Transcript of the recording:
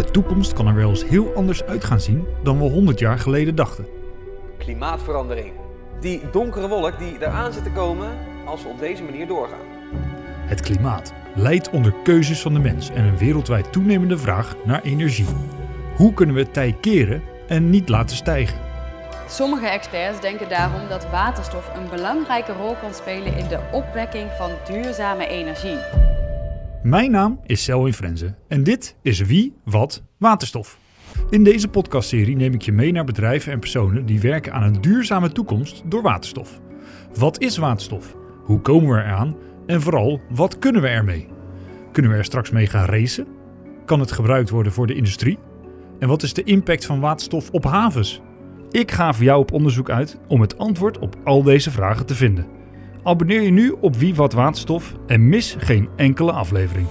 De toekomst kan er wel eens heel anders uit gaan zien dan we 100 jaar geleden dachten. Klimaatverandering. Die donkere wolk die eraan zit te komen als we op deze manier doorgaan. Het klimaat leidt onder keuzes van de mens en een wereldwijd toenemende vraag naar energie. Hoe kunnen we het tij keren en niet laten stijgen? Sommige experts denken daarom dat waterstof een belangrijke rol kan spelen in de opwekking van duurzame energie. Mijn naam is Selwyn Frenze en dit is Wie, Wat, Waterstof. In deze podcastserie neem ik je mee naar bedrijven en personen die werken aan een duurzame toekomst door waterstof. Wat is waterstof? Hoe komen we eraan? En vooral, wat kunnen we ermee? Kunnen we er straks mee gaan racen? Kan het gebruikt worden voor de industrie? En wat is de impact van waterstof op havens? Ik ga voor jou op onderzoek uit om het antwoord op al deze vragen te vinden. Abonneer je nu op Wie Wat Waterstof en mis geen enkele aflevering.